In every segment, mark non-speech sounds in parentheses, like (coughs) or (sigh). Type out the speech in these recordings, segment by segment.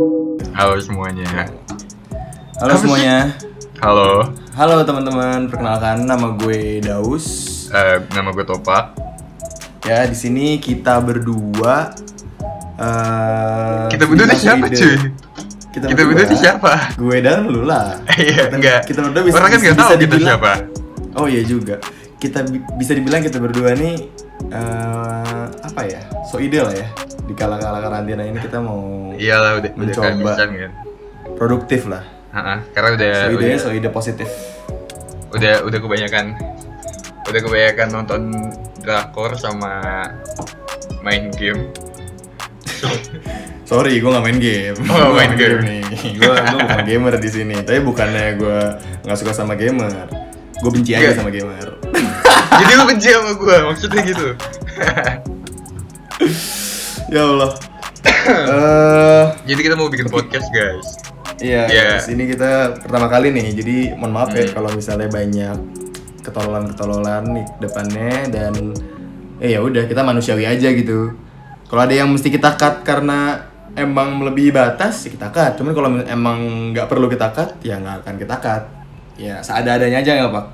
Halo semuanya. Halo semuanya. Halo, Halo teman-teman, perkenalkan nama gue Daus. eh, nama gue Topa. Ya, di sini kita berdua eh Kita berdua nih siapa cuy? Kita berdua nih siapa? Gue dan lu lah. Iya, Kita- enggak. Kita berdua bisa Orang kan nggak bisa tahu kita dibilang- siapa. Oh iya juga. Kita bi- bisa dibilang kita berdua nih eh apa ya? So ide lah ya. Di kala-kala karantina ini kita mau Iyalah udah udah Mencoba. kehabisan kan. produktif lah. Ha-ha, karena udah So udah, idenya so ide positif. udah udah kebanyakan udah kebanyakan nonton drakor sama main game. (laughs) Sorry, gue gak main game. Oh, Gua main game. nih. Gue bukan gamer di sini. Tapi bukannya gue nggak suka sama gamer. Gue benci aja sama gamer. (laughs) Jadi lu benci sama gue, maksudnya gitu. (laughs) ya Allah. Eh, Jadi kita mau bikin podcast guys. iya, Iya. di sini kita pertama kali nih. Jadi mohon maaf ya Hmm. kalau misalnya banyak ketololan-ketololan di depannya dan eh ya udah kita manusiawi aja gitu. Kalau ada yang mesti kita cut karena emang melebihi batas, ya kita cut. Cuman kalau emang nggak perlu kita cut, ya nggak akan kita cut. Ya seada-adanya aja nggak pak?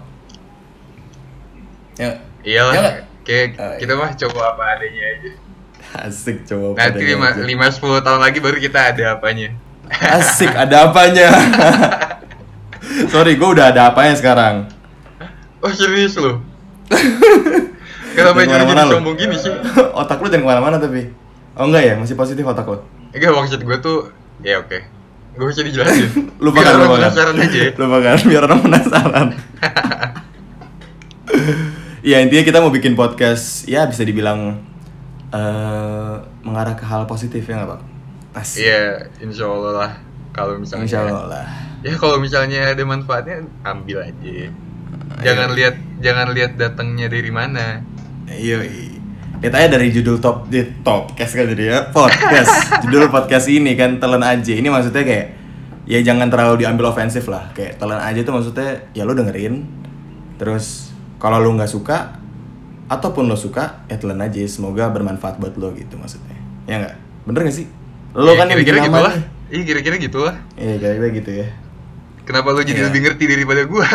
Ya, Iyalah, Ya kayak Oh, iya. kita mah coba apa adanya aja. (laughs) asik coba. Nanti lima, lima sepuluh tahun lagi baru kita ada apanya. Asik, ada apanya? (laughs) Sorry, gue udah ada apanya sekarang. Oh serius lu? (laughs) Kenapa jadi jadi sombong gini sih? otak lu jangan ke mana-mana tapi. Oh enggak ya, masih positif otak lu. Enggak maksud gue tuh, ya oke. Gak usah dijelasin. Lupakan, Biar lupakan. penasaran aja. ya. Lupakan, biar orang penasaran. Iya intinya kita mau bikin podcast, ya bisa dibilang eh mengarah ke hal positif ya nggak pak? Iya, insya Allah lah. Kalau misalnya, Insya Allah lah. ya kalau misalnya ada manfaatnya, ambil aja. Iya. Jangan lihat, jangan lihat datangnya dari mana. Iya, lihat aja dari judul top di topcast kan jadi ya podcast. (laughs) judul podcast ini kan telan aja. Ini maksudnya kayak ya jangan terlalu diambil ofensif lah. Kayak telan aja tuh maksudnya ya lo dengerin. Terus kalau lo nggak suka ataupun lo suka ya telan aja. Semoga bermanfaat buat lo gitu maksudnya. Ya nggak? Bener gak sih? Lo Ya, kan yang kira-kira bikin gitu lah. Iya kira-kira gitu lah. Iya kira-kira gitu ya. Kenapa lu jadi Iya. lebih ngerti daripada gua? (laughs)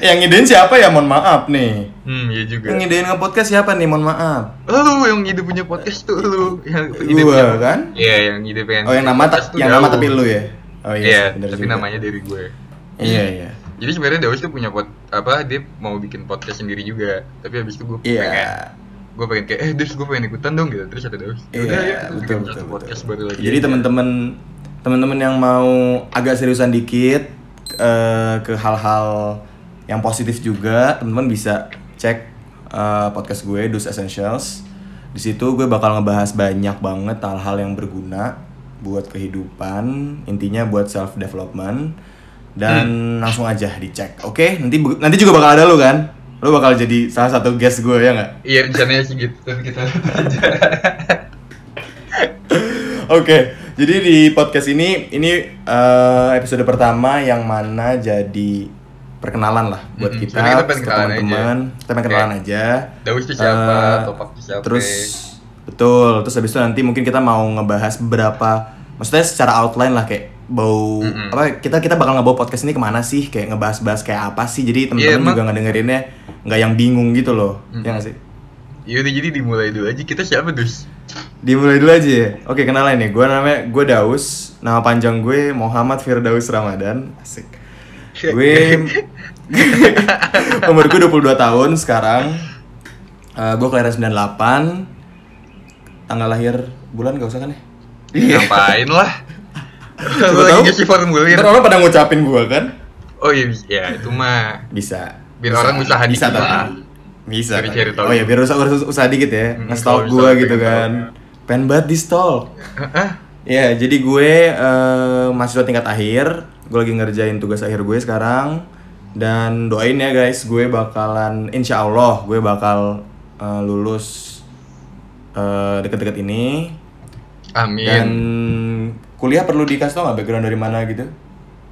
Yang ngidein siapa ya? Mohon maaf nih. hmm, iya juga. Yang ngidein nge-podcast siapa nih? Mohon maaf. Lu yang ide punya podcast tuh lu. Yang ide Gua, punya kan? Iya, yang ide pengen. Oh yang nama podcast tuh yang nama tapi lu ya? Oh Iya, bener tapi juga. namanya dari gue. Iya iya. Jadi sebenarnya Daus tuh punya pot apa dia mau bikin podcast sendiri juga. Tapi habis itu gue Iya. pengen gue pengen kayak eh Daus gue pengen ikutan dong gitu. Terus ada Daus. Iya, "Yaudah, ya, betul, betul, satu betul. podcast baru lagi. Jadi aja." teman-teman teman-teman yang mau agak seriusan dikit eh, ke hal-hal yang positif juga, teman-teman bisa cek eh, podcast gue Dus Essentials. Di situ gue bakal ngebahas banyak banget hal-hal yang berguna buat kehidupan, intinya buat self development dan Hmm. langsung aja dicek. Oke, nanti bu- nanti juga bakal ada lu kan? Lu bakal jadi salah satu guest gue ya nggak? Iya rencananya sih gitu. Tapi kita (laughs) Oke, jadi di podcast ini ini eh, episode pertama yang mana jadi perkenalan lah buat Mm-mm, kita, kita ke teman-teman. Kita pengen kenalan aja. Daus tuh siapa, Eh, Topak siapa. Terus betul, terus habis itu nanti mungkin kita mau ngebahas beberapa maksudnya secara outline lah kayak bau Mm-mm. apa kita kita bakal ngebawa podcast ini ke mana sih kayak ngebahas-bahas kayak apa sih jadi teman-teman Iya, emang- juga ngedengerinnya nggak yang bingung gitu loh Mm-mm. ya nggak sih Yaudah jadi dimulai dulu aja. Kita siapa Dus? Dimulai dulu aja ya. Oke, kenalin nih. Gue namanya gue Daus. Nama panjang gue Muhammad Firdaus Ramadan. Asik. Gue (laughs) umur gue 22 tahun sekarang. Eh, gue kelahiran 98. Tanggal lahir bulan gak usah kan ya? Ngapain lah? Siapa tahu? ngisi formulir. Ntar orang pada ngucapin gue kan? Oh iya. Ya itu mah Bisa. Biar Bisa. orang usaha Bisa dikit tapi. lah. Bisa. Cari- tapi. cari tahu. Oh ya biar usaha, usaha, usaha dikit ya. Mm, gue gitu kan. Pengen banget di stalk. Ya, jadi gue eh, mahasiswa tingkat akhir. Gue lagi ngerjain tugas akhir gue sekarang. Dan doain ya guys, gue bakalan, insya Allah gue bakal eh, lulus eh, deket-deket ini. Amin. Dan kuliah perlu dikasih tau nggak background dari mana gitu?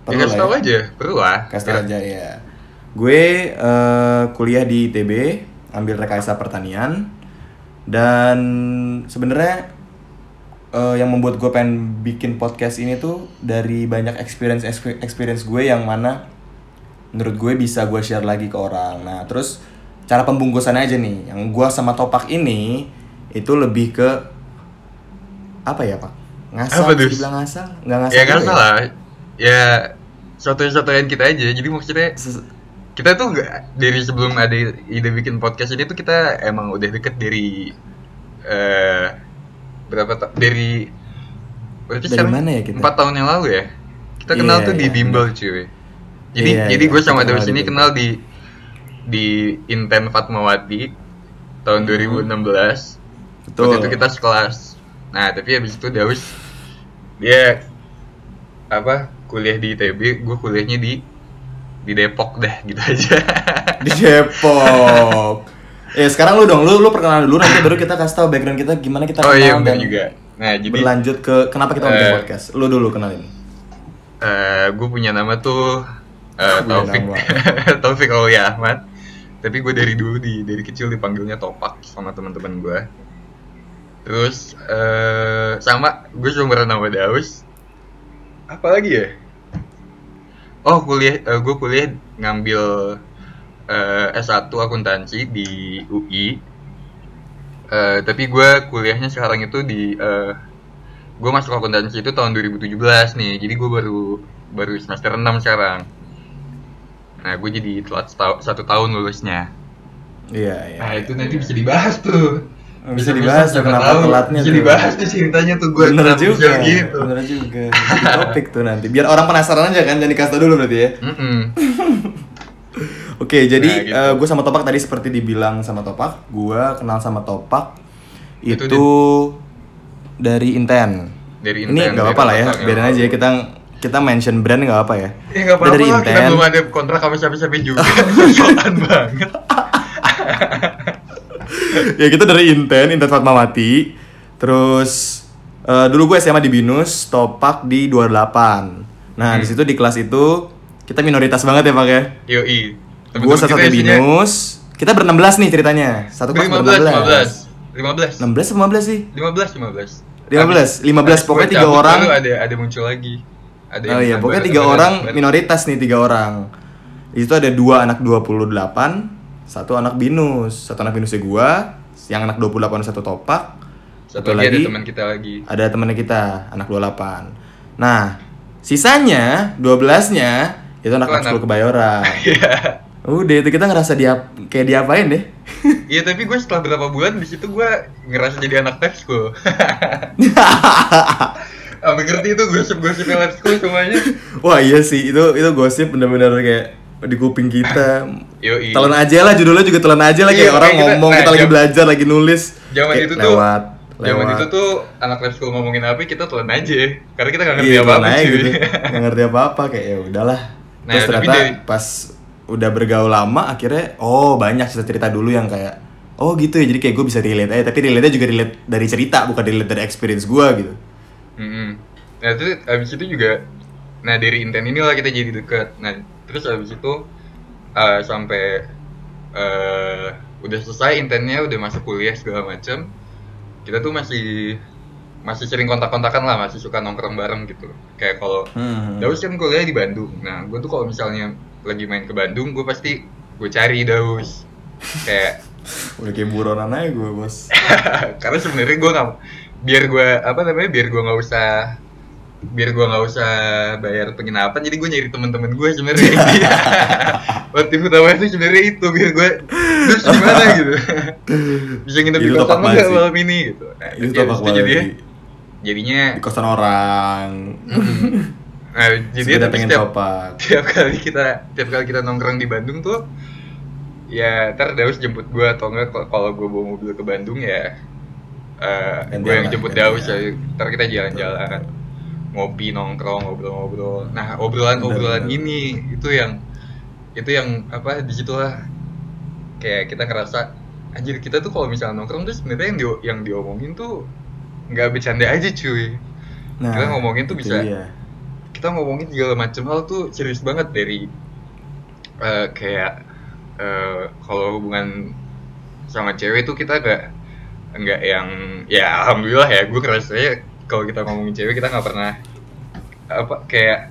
Ya, kasih lah tahu aja, perlu lah. Kasih tau aja ya. Gue eh, kuliah di ITB, ambil rekayasa pertanian. Dan sebenarnya eh, yang membuat gue pengen bikin podcast ini tuh dari banyak experience experience gue yang mana menurut gue bisa gue share lagi ke orang. Nah terus cara pembungkusan aja nih, yang gue sama Topak ini itu lebih ke apa ya pak? Ngasal, Apa tuh? dibilang ngasal? Nggak ngasal ya kan juga salah ya satu-satuan kita aja jadi maksudnya Ses- kita tuh nggak dari sebelum ada ide bikin podcast ini tuh kita emang udah deket dari eh berapa ta- dari berarti Dari sekarang mana ya kita? empat tahun yang lalu ya kita kenal Iya, tuh di iya, bimbel cuy jadi Iya, jadi iya, gue sama kita Daus kenal ini di kenal di di Inten Fatmawati tahun 2016 Hmm. Betul. Waktu itu kita sekelas. Nah, tapi habis itu Daus dia apa kuliah di ITB, gue kuliahnya di di Depok dah gitu aja. (laughs) di Depok. Ya sekarang lu dong, lu lu perkenalan dulu nanti baru kita kasih tahu background kita gimana kita oh iya kenal dan juga. Nah, jadi berlanjut ke kenapa kita mau bikin Eh, podcast. Lu dulu kenalin. gue punya nama tuh eh, Punya Taufik. (laughs) Taufik Aulia Ahmad. Tapi gue dari dulu di dari kecil dipanggilnya Topak sama teman-teman gue. Terus eh sama gue seumuran nama Daus. Apa lagi ya? Oh kuliah, gue kuliah ngambil eh, S1 akuntansi di UI. Eh, tapi gue kuliahnya sekarang itu di eh, gue masuk akuntansi itu tahun 2017 nih jadi gue baru baru semester 6 sekarang nah gue jadi telat setau- satu tahun lulusnya Iya, iya. nah itu nanti bisa dibahas tuh Bisa dibahas tuh kenapa tahu. telatnya bisa tuh. dibahas tuh ceritanya tuh gue bener juga. gitu Bener juga. Jadi topik tuh nanti. Biar orang penasaran aja kan, jangan dikasih tau dulu berarti ya. Mm-mm. (laughs) Oke, jadi Nah, gitu. gue sama Topak tadi seperti dibilang sama Topak, gue kenal sama Topak itu, Itu dari Inten. Dari Ini Inten, nggak dari apa lah ya, biarin aja ya kita kita mention brand nggak apa ya. ya nggak Kita dari apa-apa lah, kita Inten. belum ada kontrak sama siapa-siapa juga (laughs) sosokan banget (laughs) ya kita dari Inten, Inten Fatmawati. Terus eh, dulu gue SMA di Binus, Topak di 28. Nah, Hmm. di situ di kelas itu kita minoritas banget ya, Pak ya. yoi Gue satu satu Binus. Kita ber 16 nih ceritanya. Satu kelas ber 15 16. 15 15 16 atau 15 sih? 15 15 15, 15, Habis pokoknya tiga orang. ada ada muncul lagi ada Oh iya, pokoknya tiga orang minoritas nih tiga orang. Di situ ada dua anak 28, satu anak binus, satu anak binusnya gua, yang anak 28 satu topak, satu lagi, ada teman kita lagi ada temannya kita, anak 28. Nah, sisanya 12-nya itu anak Itu anak sekolah anak- kebayoran. (laughs) Iya. Udah itu kita ngerasa dia kayak diapain deh. (laughs) Iya tapi gue setelah berapa bulan di situ gue ngerasa jadi anak lab school. (laughs) Ambil ngerti itu gosip-gosip lab school semuanya. Wah iya sih, itu itu gosip bener-bener kayak di kuping kita. (laughs) Yoi. Telan aja lah judulnya juga telan aja lah Iya, kayak orang kayak kita- ngomong nah, kita lagi jam- belajar lagi nulis Zaman kayak itu tuh lewat Zaman lewat. itu tuh anak lab school ngomongin apa kita telan aja karena kita gak ngerti iya, apa-apa cuy. gitu (laughs) nggak ngerti apa apa kayak ya udahlah Nah, terus ternyata dari- pas udah bergaul lama akhirnya oh banyak cerita cerita dulu yang kayak oh gitu ya jadi kayak gue bisa relate aja tapi relate juga relate dari cerita bukan relate dari experience gue gitu Mm-mm. Nah terus abis itu juga Nah dari inten inilah kita jadi deket Nah terus abis itu eh, Sampai eh, Udah selesai intennya Udah masuk kuliah segala macem Kita tuh masih Masih sering kontak-kontakan lah Masih suka nongkrong bareng gitu. Kayak kalau Hmm. Daus kan kuliah di Bandung. Nah gue tuh kalau misalnya Lagi main ke Bandung Gue pasti Gue cari Daus. Kayak (laughs) udah kayak buronan aja gue bos. (laughs) Karena sebenarnya gue nggak biar gue apa namanya biar gue nggak usah biar gue nggak usah bayar penginapan jadi gue nyari teman-teman gue sebenarnya. (laughs) Motif utama itu sebenarnya itu biar gue terus gimana (laughs) gitu. Bisa nginep di Itu kosan nggak malam ini gitu. Nah, itu habis itu banget jadinya di kosan orang. (laughs) Nah jadi tapi pengen setiap topak tiap kali kita tiap kali kita nongkrong di Bandung tuh ya ntar Daus jemput gue atau enggak kalau- gue bawa mobil ke Bandung ya eh Gantian gue yang jemput. Daus ya ntar kita jalan-jalan ngopi nongkrong ngobrol-ngobrol. Nah obrolan-obrolan ini itu yang itu yang apa di situlah kayak kita ngerasa anjir kita tuh kalau misalnya nongkrong tuh sebenarnya yang di- yang diomongin tuh nggak bercanda aja cuy. Nah Kita ngomongin tuh bisa- dia. kita ngomongin segala macam hal tuh serius banget dari eh, kayak eh, kalau hubungan sama cewek tuh kita gak nggak yang ya alhamdulillah ya gue ngerasanya kalau kita ngomongin cewek kita nggak pernah apa kayak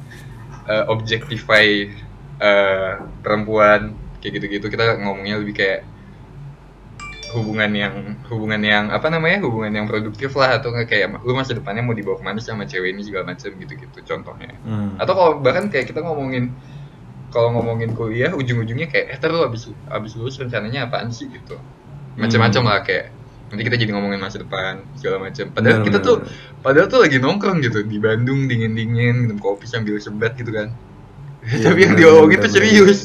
uh, objectify uh, perempuan kayak gitu-gitu. Kita ngomongnya lebih kayak hubungan yang hubungan yang apa namanya hubungan yang produktif lah atau nggak kayak lu masa depannya mau dibawa ke mana sama cewek ini segala macam gitu-gitu contohnya. Hmm. atau kalau bahkan kayak kita ngomongin kalau ngomongin kuliah ujung-ujungnya kayak eh terus abis abis lulus rencananya apaan sih? Gitu. Macam-macam Hmm. lah kayak nanti kita jadi ngomongin masa depan segala macam padahal Bener, kita bener, tuh bener. padahal tuh lagi nongkrong gitu di Bandung dingin-dingin minum kopi sambil sebat gitu kan Iya, (laughs) tapi yang bener, diomongin bener, tuh serius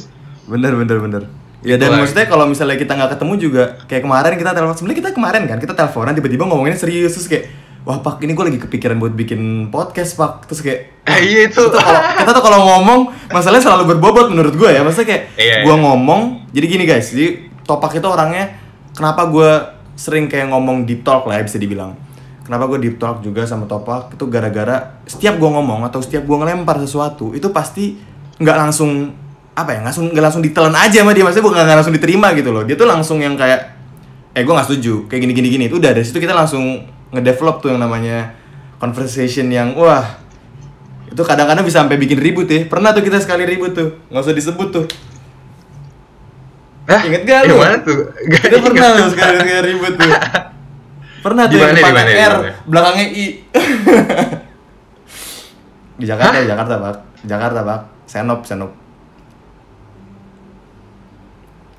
Bener bener bener. Ya dan Itulah. maksudnya kalau misalnya kita nggak ketemu juga kayak kemarin kita telepon sebenarnya kita kemarin kan kita teleponan tiba-tiba ngomonginnya serius terus kayak wah pak ini gue lagi kepikiran buat bikin podcast pak terus kayak (laughs) ah iya itu kita tuh kalau kita tuh kalau ngomong masalahnya selalu berbobot menurut gue ya maksudnya kayak Iya, gue iya. ngomong jadi gini guys jadi topak itu orangnya kenapa gue sering kayak ngomong deep talk lah ya bisa dibilang. Kenapa gue deep talk juga sama topak? Itu gara-gara setiap gue ngomong atau setiap gue ngelempar sesuatu itu pasti nggak langsung apa ya langsung nggak langsung ditelan aja sama dia. Maksudnya bukan langsung diterima gitu loh. Dia tuh langsung yang kayak eh gue nggak setuju. Kayak gini gini gini. Itu udah dari situ kita langsung ngedevelop tuh yang namanya conversation yang wah itu kadang-kadang bisa sampai bikin ribut ya. Pernah tuh kita sekali ribut tuh. Nggak usah disebut tuh Hah? Ingat gak lu? mana tuh? Gak kita ingat. pernah tuh sekali sekali ribut tuh. (laughs) Pernah tuh Di yang di R belakangnya I. (laughs) Di Jakarta di Jakarta pak. Jakarta pak. Senop Senop.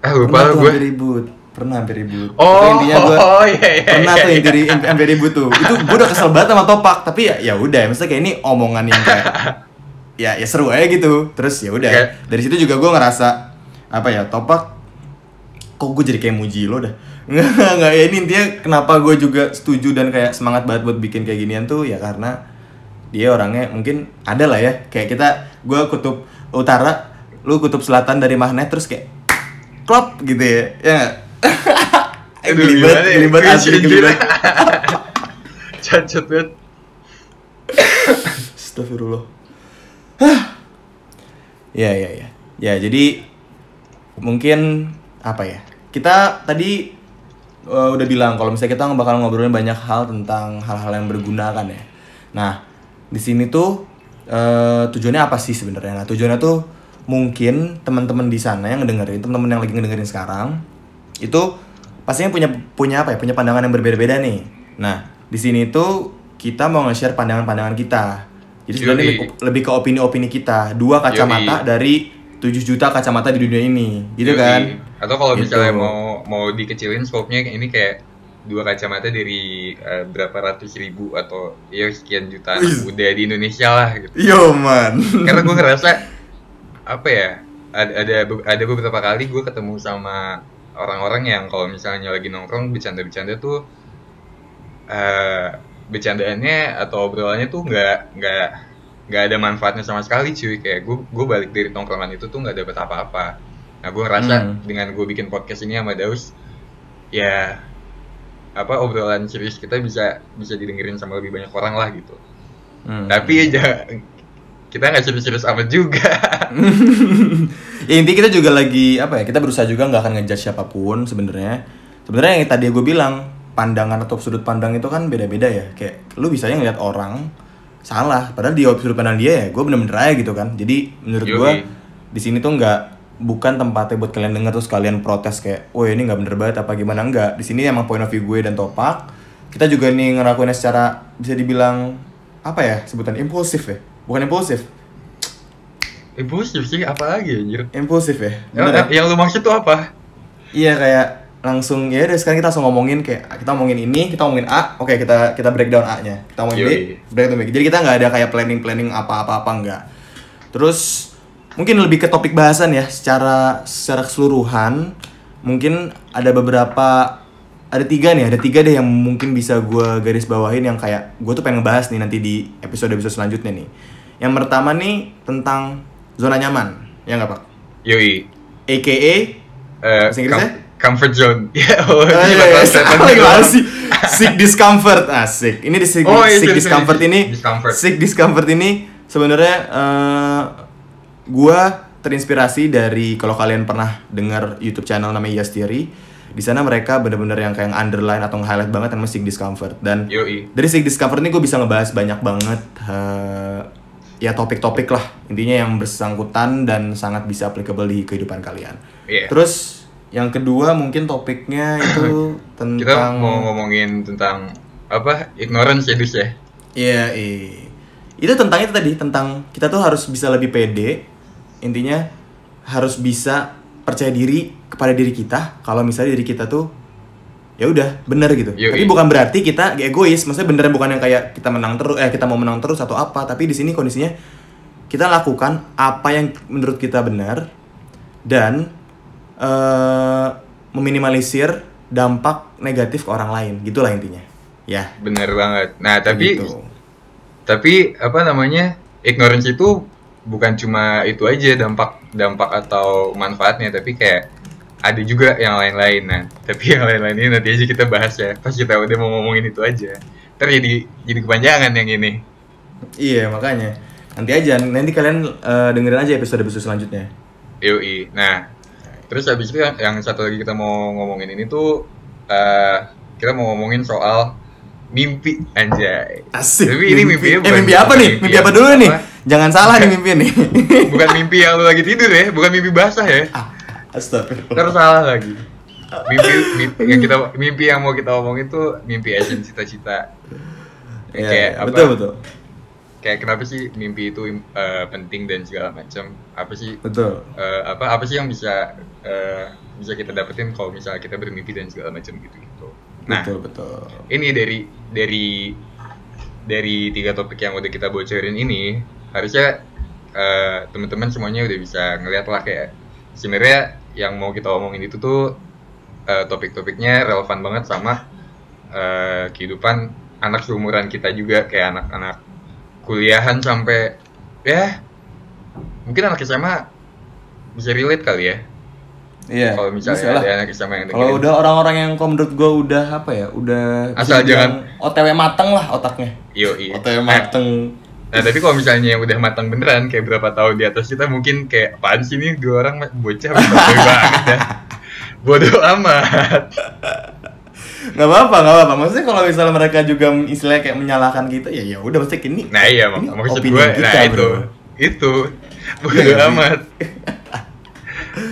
Ah lupa gue ribut. Pernah hampir ribut. Oh intinya gue (laughs) oh iya iya pernah iya, tuh iya. yang jadi hampir ribut tuh. Itu gue udah kesel banget sama topak tapi ya ya udah maksudnya kayak ini omongan yang kayak ya ya seru aja gitu. Terus ya udah Kayak- dari situ juga gue ngerasa apa ya topak kok gue jadi kayak muji lo dah (laughs) nggak nggak ya ini intinya kenapa gue juga setuju dan kayak semangat banget buat bikin kayak ginian tuh ya karena dia orangnya mungkin ada lah ya kayak kita gue kutub utara lu kutub selatan dari magnet terus kayak klop gitu ya ya nggak? (laughs) Aduh, geli banget gimana ya? asli Cringe, geli anjir. banget (laughs) cacat banget (coughs) Astagfirullah. Ya ya ya. Ya jadi mungkin apa ya? Kita tadi uh, udah bilang kalau misalnya kita bakal ngobrolin banyak hal tentang hal-hal yang berguna kan ya. Nah, di sini tuh uh, tujuannya apa sih sebenarnya? Nah, tujuannya tuh mungkin teman-teman di sana yang ngedengerin, teman-teman yang lagi ngedengerin sekarang itu pastinya punya punya apa ya? Punya pandangan yang berbeda-beda nih. Nah, di sini tuh kita mau nge-share pandangan-pandangan kita. Jadi sebenarnya lebih, lebih ke opini-opini kita. Dua kacamata Yoi. dari 7 juta kacamata di dunia ini. Gitu Yoi. kan? Atau kalau Gitu. misalnya mau mau dikecilin scope-nya ini kayak dua kacamata dari eh, berapa ratus ribu atau ya sekian juta anak muda di Indonesia lah gitu Yo man. (laughs) karena gue ngerasa apa ya ada ada ada beberapa kali gue ketemu sama orang-orang yang kalau misalnya lagi nongkrong bercanda-bercanda tuh eh bercandaannya atau obrolannya tuh nggak nggak nggak ada manfaatnya sama sekali cuy kayak gue gue balik dari tongkrongan itu tuh nggak dapet apa-apa nah gue ngerasa Hmm. dengan gue bikin podcast ini sama Daus ya apa obrolan serius kita bisa bisa didengerin sama lebih banyak orang lah gitu. Hmm. tapi ya kita nggak serius-serius amat juga. (laughs) Ya intinya kita juga lagi apa ya kita berusaha juga nggak akan ngejudge siapa pun sebenarnya. Sebenarnya yang tadi gue bilang pandangan atau sudut pandang itu kan beda-beda ya. Kayak lu bisa aja ngeliat orang salah. Padahal di sudut pandang dia ya gue bener-bener aja gitu kan. Jadi menurut gue di sini tuh nggak bukan tempatnya buat kalian denger terus kalian protes kayak wah ini nggak bener banget apa gimana? Enggak di sini emang point of view gue dan topak. Kita juga nih ngelakuinnya secara bisa dibilang apa ya sebutan impulsif ya? Bukan impulsif. Impulsif sih apa lagi anjir? Impulsif ya? Yang, bener ya? yang lu maksud tuh apa? Iya kayak langsung ya udah sekarang kita langsung ngomongin kayak kita ngomongin ini kita ngomongin A oke kita kita breakdown A nya kita ngomongin B Yoi. breakdown B. Jadi kita nggak ada kayak planning planning apa apa apa enggak terus mungkin lebih ke topik bahasan ya secara secara keseluruhan mungkin ada beberapa ada tiga nih ada tiga deh yang mungkin bisa gue garis bawahin yang kayak gue tuh pengen ngebahas nih nanti di episode episode selanjutnya nih yang pertama nih tentang zona nyaman ya nggak pak yoi aka Eh, Bahasa Inggrisnya? com- comfort zone (laughs) ya oh, Oh, ini iya, iya, sih? Sick discomfort, asik. Ini di sick, Oh, iya, sick sorry, discomfort ini, discomfort. sick discomfort ini sebenarnya eh, gua terinspirasi dari kalau kalian pernah dengar YouTube channel namanya Yas Theory. Di sana mereka bener-bener yang kayak underline atau highlight banget yang seek discomfort dan Yoi. dari seek discomfort ini gue bisa ngebahas banyak banget eh, ya topik-topik lah intinya yang bersangkutan dan sangat bisa applicable di kehidupan kalian. Iya. Terus yang kedua mungkin topiknya itu tentang Kita mau ngomongin tentang apa? Ignorance ya, Dus ya. Iya, iya. Itu tentang itu tadi, tentang kita tuh harus bisa lebih pede. Intinya harus bisa percaya diri kepada diri kita kalau misalnya diri kita tuh ya udah bener gitu. Yoi. Tapi bukan berarti kita egois, maksudnya beneran bukan yang kayak kita menang terus eh kita mau menang terus atau apa, tapi di sini kondisinya kita lakukan apa yang menurut kita benar dan eh meminimalisir dampak negatif ke orang lain. Gitulah intinya. Ya. Bener banget. Nah, tapi gitu. tapi apa namanya? Ignorance itu bukan cuma itu aja dampak dampak atau manfaatnya, tapi kayak ada juga yang lain-lain. Nah, (laughs) tapi yang lain-lain ini nanti aja kita bahas ya. Pas kita udah mau ngomongin itu aja. Ntar jadi kepanjangan yang ini. Iya makanya nanti aja nanti kalian eh, dengerin aja episode episode selanjutnya. Yoi. Nah, terus habis itu yang, yang satu lagi kita mau ngomongin ini tuh eh kita mau ngomongin soal mimpi anjay. Asik. Tapi ini mimpinya eh, mimpi apa nih? mimpi Mimpi apa dulu nih? apa? Jangan salah nih mimpi nih. (laughs) Bukan mimpi yang lu lagi tidur ya, bukan mimpi basah ya. Ah, Astagfirullah. Ntar salah lagi. Mimpi, mimpi yang kita mimpi yang mau kita omongin tuh mimpi action cita-cita. Iya, kayak iya, apa? betul betul. Kayak kenapa sih mimpi itu eh, penting dan segala macam? Apa sih Betul. eh, apa apa sih yang bisa eh, bisa kita dapetin kalau misalnya kita bermimpi dan segala macam gitu gitu. Nah, Betul betul. ini dari dari dari tiga topik yang udah kita bocorin ini harusnya eh, teman-teman semuanya udah bisa ngeliat lah kayak sebenarnya yang mau kita omongin itu tuh eh, topik-topiknya relevan banget sama eh, kehidupan anak seumuran kita juga kayak anak-anak kuliahan sampai ya mungkin anak SMA bisa relate kali ya Iya. kalau misalnya ada anak SMA yang Kalau udah orang-orang yang kalau menurut gue udah apa ya, udah Asal jangan- OTW mateng lah otaknya. Yo, iya. OTW mateng. Nah tapi kalau misalnya yang udah matang beneran kayak berapa tahun di atas kita mungkin kayak apaan sih nih dua orang bocah bocah banget ya. Bodoh amat. Nggak apa-apa, nggak apa-apa. Maksudnya kalau misalnya mereka juga istilahnya kayak menyalahkan kita, ya ya udah mesti ini. Nah iya mak ini maksud gue, kita, nah itu bro. itu bodoh Iya, amat. (laughs)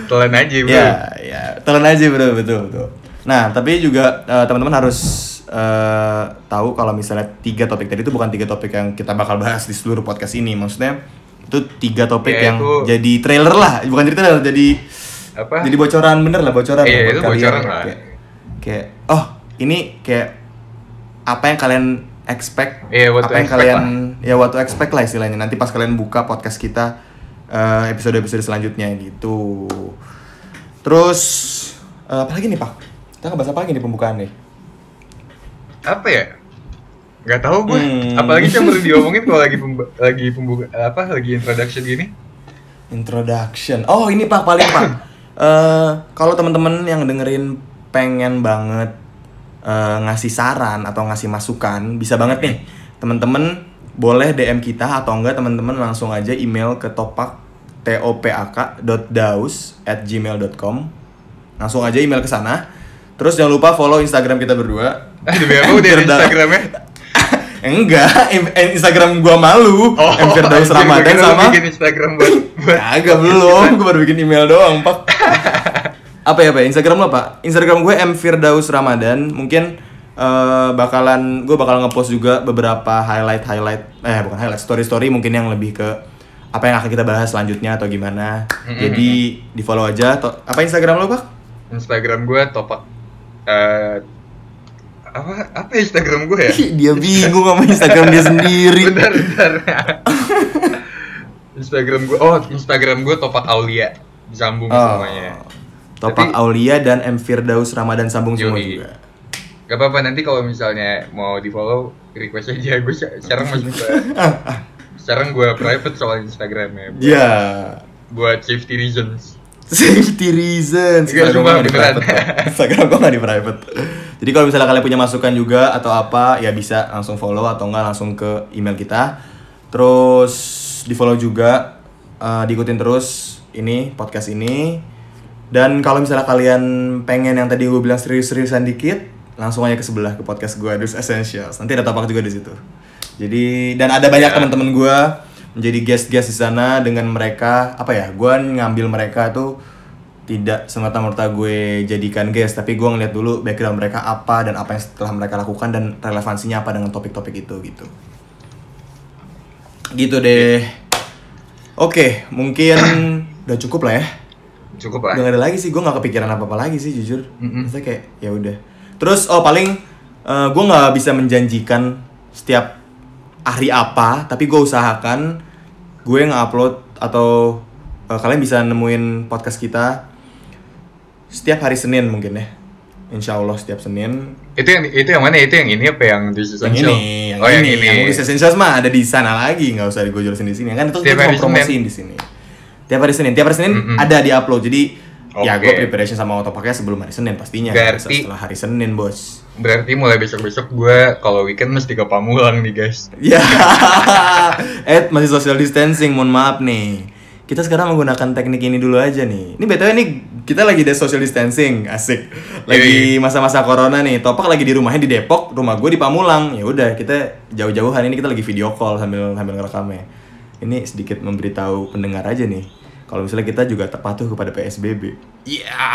Telan aja bro. Ya, ya, telan aja bro, betul betul. Nah, tapi juga eh, teman-teman harus eh, tahu kalau misalnya tiga topik tadi itu bukan tiga topik yang kita bakal bahas di seluruh podcast ini. Maksudnya itu tiga topik Ya, yang itu- jadi trailer lah, bukan jadi trailer, jadi Apa? jadi bocoran bener lah, bocoran. Iya, lah itu kalian. bocoran lah. Kayak, kayak, oh ini kayak apa yang kalian expect, what to apa yang expect kalian ya what to expect lah istilahnya. Nanti pas kalian buka podcast kita eh, episode-episode selanjutnya gitu. Terus eh, apa lagi nih Pak? Kita ngebahas apa lagi nih pembukaan nih? Apa ya? Gak tahu gue. Hmm. Apalagi sih yang perlu (laughs) diomongin kalau lagi pembu lagi pembuka apa lagi introduction gini. Introduction. Oh ini Pak paling Pak. Eh kalau teman-teman yang dengerin pengen banget eh, ngasih saran atau ngasih masukan, bisa banget nih teman-teman boleh DM kita atau enggak teman-teman langsung aja email ke topak topak.daus at gmail.com langsung aja email ke sana terus jangan lupa follow instagram kita berdua demi apa udah Instagramnya? (laughs) enggak eh, instagram gua malu Oh, M. Firdaus gua Ramadan sama bikin Instagram buat (laughs) buat Kagak belum, gue baru bikin email doang, Pak. (laughs) apa ya, Pak? Instagram lo, Pak? Instagram gue M Firdaus Ramadan. Mungkin eh, bakalan gue bakal ngepost juga beberapa highlight highlight eh bukan highlight story story mungkin yang lebih ke apa yang akan kita bahas selanjutnya atau gimana. Jadi di follow aja. To- apa Instagram lo, Pak? Instagram gue topak eh apa apa Instagram gue ya? dia bingung sama Instagram dia (laughs) sendiri. bentar bentar. Instagram gue oh Instagram gue topak Aulia disambung Oh. semuanya. Topak Tapi- Aulia dan M Firdaus Ramadan sambung semua Yoi. juga. Gak apa-apa nanti kalau misalnya mau di follow request aja (laughs) gue se- sekarang masih gue sekarang gue private soal Instagramnya buat, Ya. buat safety reasons. (laughs) Safety reasons. Instagram cuma gua nggak di private. (laughs) Instagram gua nggak di private. Jadi kalau misalnya kalian punya masukan juga atau apa, ya bisa langsung follow atau enggak langsung ke email kita. Terus di follow juga, eh, diikutin terus ini podcast ini. Dan kalau misalnya kalian pengen yang tadi gue bilang serius-seriusan dikit, langsung aja ke sebelah ke podcast gue Dus Essentials. Nanti ada topak juga di situ. Jadi dan ada banyak Ya. teman-teman gue menjadi guest-guest di sana dengan mereka apa ya? Gue ngambil mereka tuh tidak semata-merta gue jadikan guest, tapi gue ngeliat dulu background mereka apa dan apa yang setelah mereka lakukan dan relevansinya apa dengan topik-topik itu gitu. Gitu deh. Oke, mungkin (clears throat) udah cukup lah ya. Cukup lah. Udah gak ada lagi sih, gue gak kepikiran apa-apa lagi sih jujur. Mm-mm. Maksudnya kayak ya udah. Terus oh paling eh, gue nggak bisa menjanjikan setiap hari apa, tapi gue usahakan gue nge-upload atau eh, kalian bisa nemuin podcast kita setiap hari Senin mungkin ya. Insya Allah setiap Senin. Itu yang itu yang mana? Itu yang ini apa yang This Yang ini, yang oh, ini, yang ini. yang Essentials mah ada di sana lagi, nggak usah gue jelasin di sini. Kan itu cuma promosiin di sini. Tiap hari Senin, tiap hari Senin Mm-mm. ada di upload. Jadi ya Oke. gue preparation sama otopaknya sebelum hari Senin pastinya. Berarti- setelah hari Senin bos. Berarti mulai besok-besok gue kalau weekend mesti ke Pamulang nih guys. Ya, (laughs) Ed masih social distancing, mohon maaf nih. Kita sekarang menggunakan teknik ini dulu aja nih. Ini btw nih kita lagi di social distancing, asik. Lagi masa-masa corona nih. Topak lagi di rumahnya di Depok, rumah gue di Pamulang. Ya udah kita jauh-jauhan ini kita lagi video call sambil sambil ngerekamnya. Ini sedikit memberitahu pendengar aja nih. Kalau misalnya kita juga terpatuh kepada PSBB. Iya.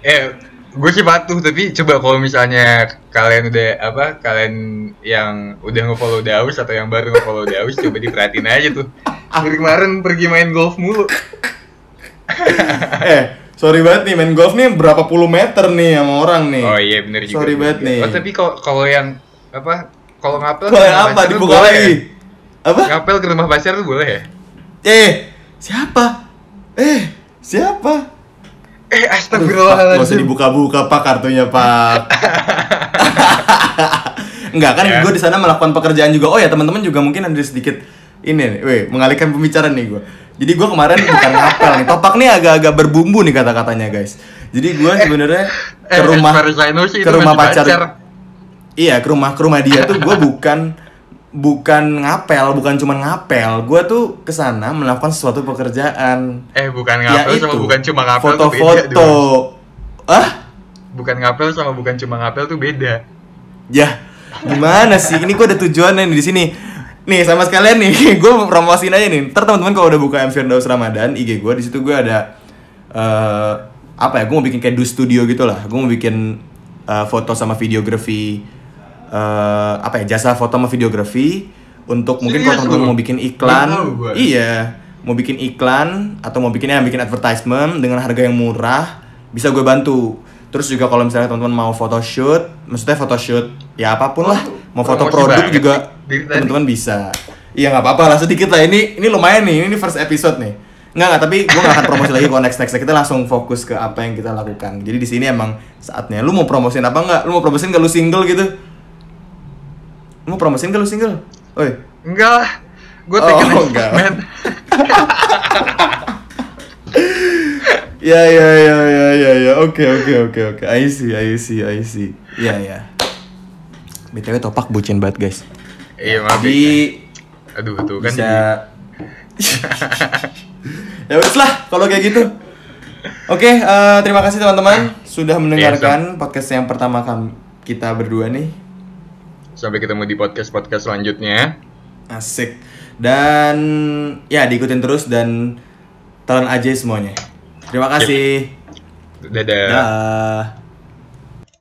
eh, gue sih patuh tapi coba kalau misalnya kalian udah apa kalian yang udah nge-follow Daus atau yang baru nge-follow Daus coba diperhatiin aja tuh. Dari kemarin pergi main golf mulu. eh, sorry banget nih main golf nih berapa puluh meter nih sama orang nih. Oh iya bener juga. Sorry banget nih. Oh tapi kalau kalau yang apa kalau ngapel Kalau yang apa dibuka lagi? ya? Apa? Ngapel ke rumah pacar tuh boleh ya? Eh, siapa? Eh, siapa? Eh astagfirullahaladzim. nggak usah dibuka-buka pak kartunya pak. (laughs) Enggak kan, Ya. gue di sana melakukan pekerjaan juga. Oh ya teman-teman juga mungkin ada sedikit ini, nih, weh, mengalihkan pembicaraan nih gue. Jadi gue kemarin bukan ngapel nih, topak nih agak-agak berbumbu nih kata-katanya guys. Jadi gue sebenarnya ke Eh, rumah far as I know sih ke rumah pacar. pacar. Iya, ke rumah ke rumah dia tuh gue bukan bukan ngapel, bukan cuma ngapel. Gue tuh ke sana melakukan suatu pekerjaan. Eh bukan ngapel sama itu, bukan cuma ngapel tuh beda. foto-foto. Ah, Bukan ngapel sama bukan cuma ngapel tuh beda. ya gimana sih? Ini gue ada tujuannya nih di sini. Nih sama sekalian nih, (laughs) gue promosiin aja nih. Ntar teman-teman kalau udah buka M Firdaus Ramadan, IG gue di situ gue ada eh apa ya? Gue mau bikin kayak do studio gitu lah. Gue mau bikin eh, foto sama videografi eh apa ya? Jasa foto sama videografi untuk mungkin kalau teman-teman mau bikin iklan. Iya, mau bikin iklan atau mau bikin ya bikin advertisement dengan harga yang murah, bisa gue bantu. Terus juga kalau misalnya teman-teman mau photoshoot, maksudnya photoshoot ya apa pun lah, mau foto produk juga teman-teman bisa. Iya nggak apa-apa lah sedikit lah ini ini lumayan nih ini first episode nih. Nggak nggak tapi gue nggak akan promosi lagi kalau next next kita langsung fokus ke apa yang kita lakukan. Jadi di sini emang saatnya. Lu mau promosiin apa nggak? Lu mau promosiin kalau lu single gitu? Mau promosiin kalau lu single? Oi. Enggak lah. Gue Oh, take an enggak. experiment. (laughs) Ya ya ya ya ya ya. Oke oke oke oke. I see I see I see. Iya ya. BTW topak bucin banget guys. Iya maaf. Jadi Aduh tuh kan bisa jadi (laughs) ya udah lah kalau kayak gitu. Oke, eh, terima kasih teman-teman sudah mendengarkan podcast yang pertama kam kita berdua nih. Sampai ketemu di podcast podcast selanjutnya. Asik. Dan ya diikutin terus dan telan aja semuanya. Terima kasih. Dadah. Dah.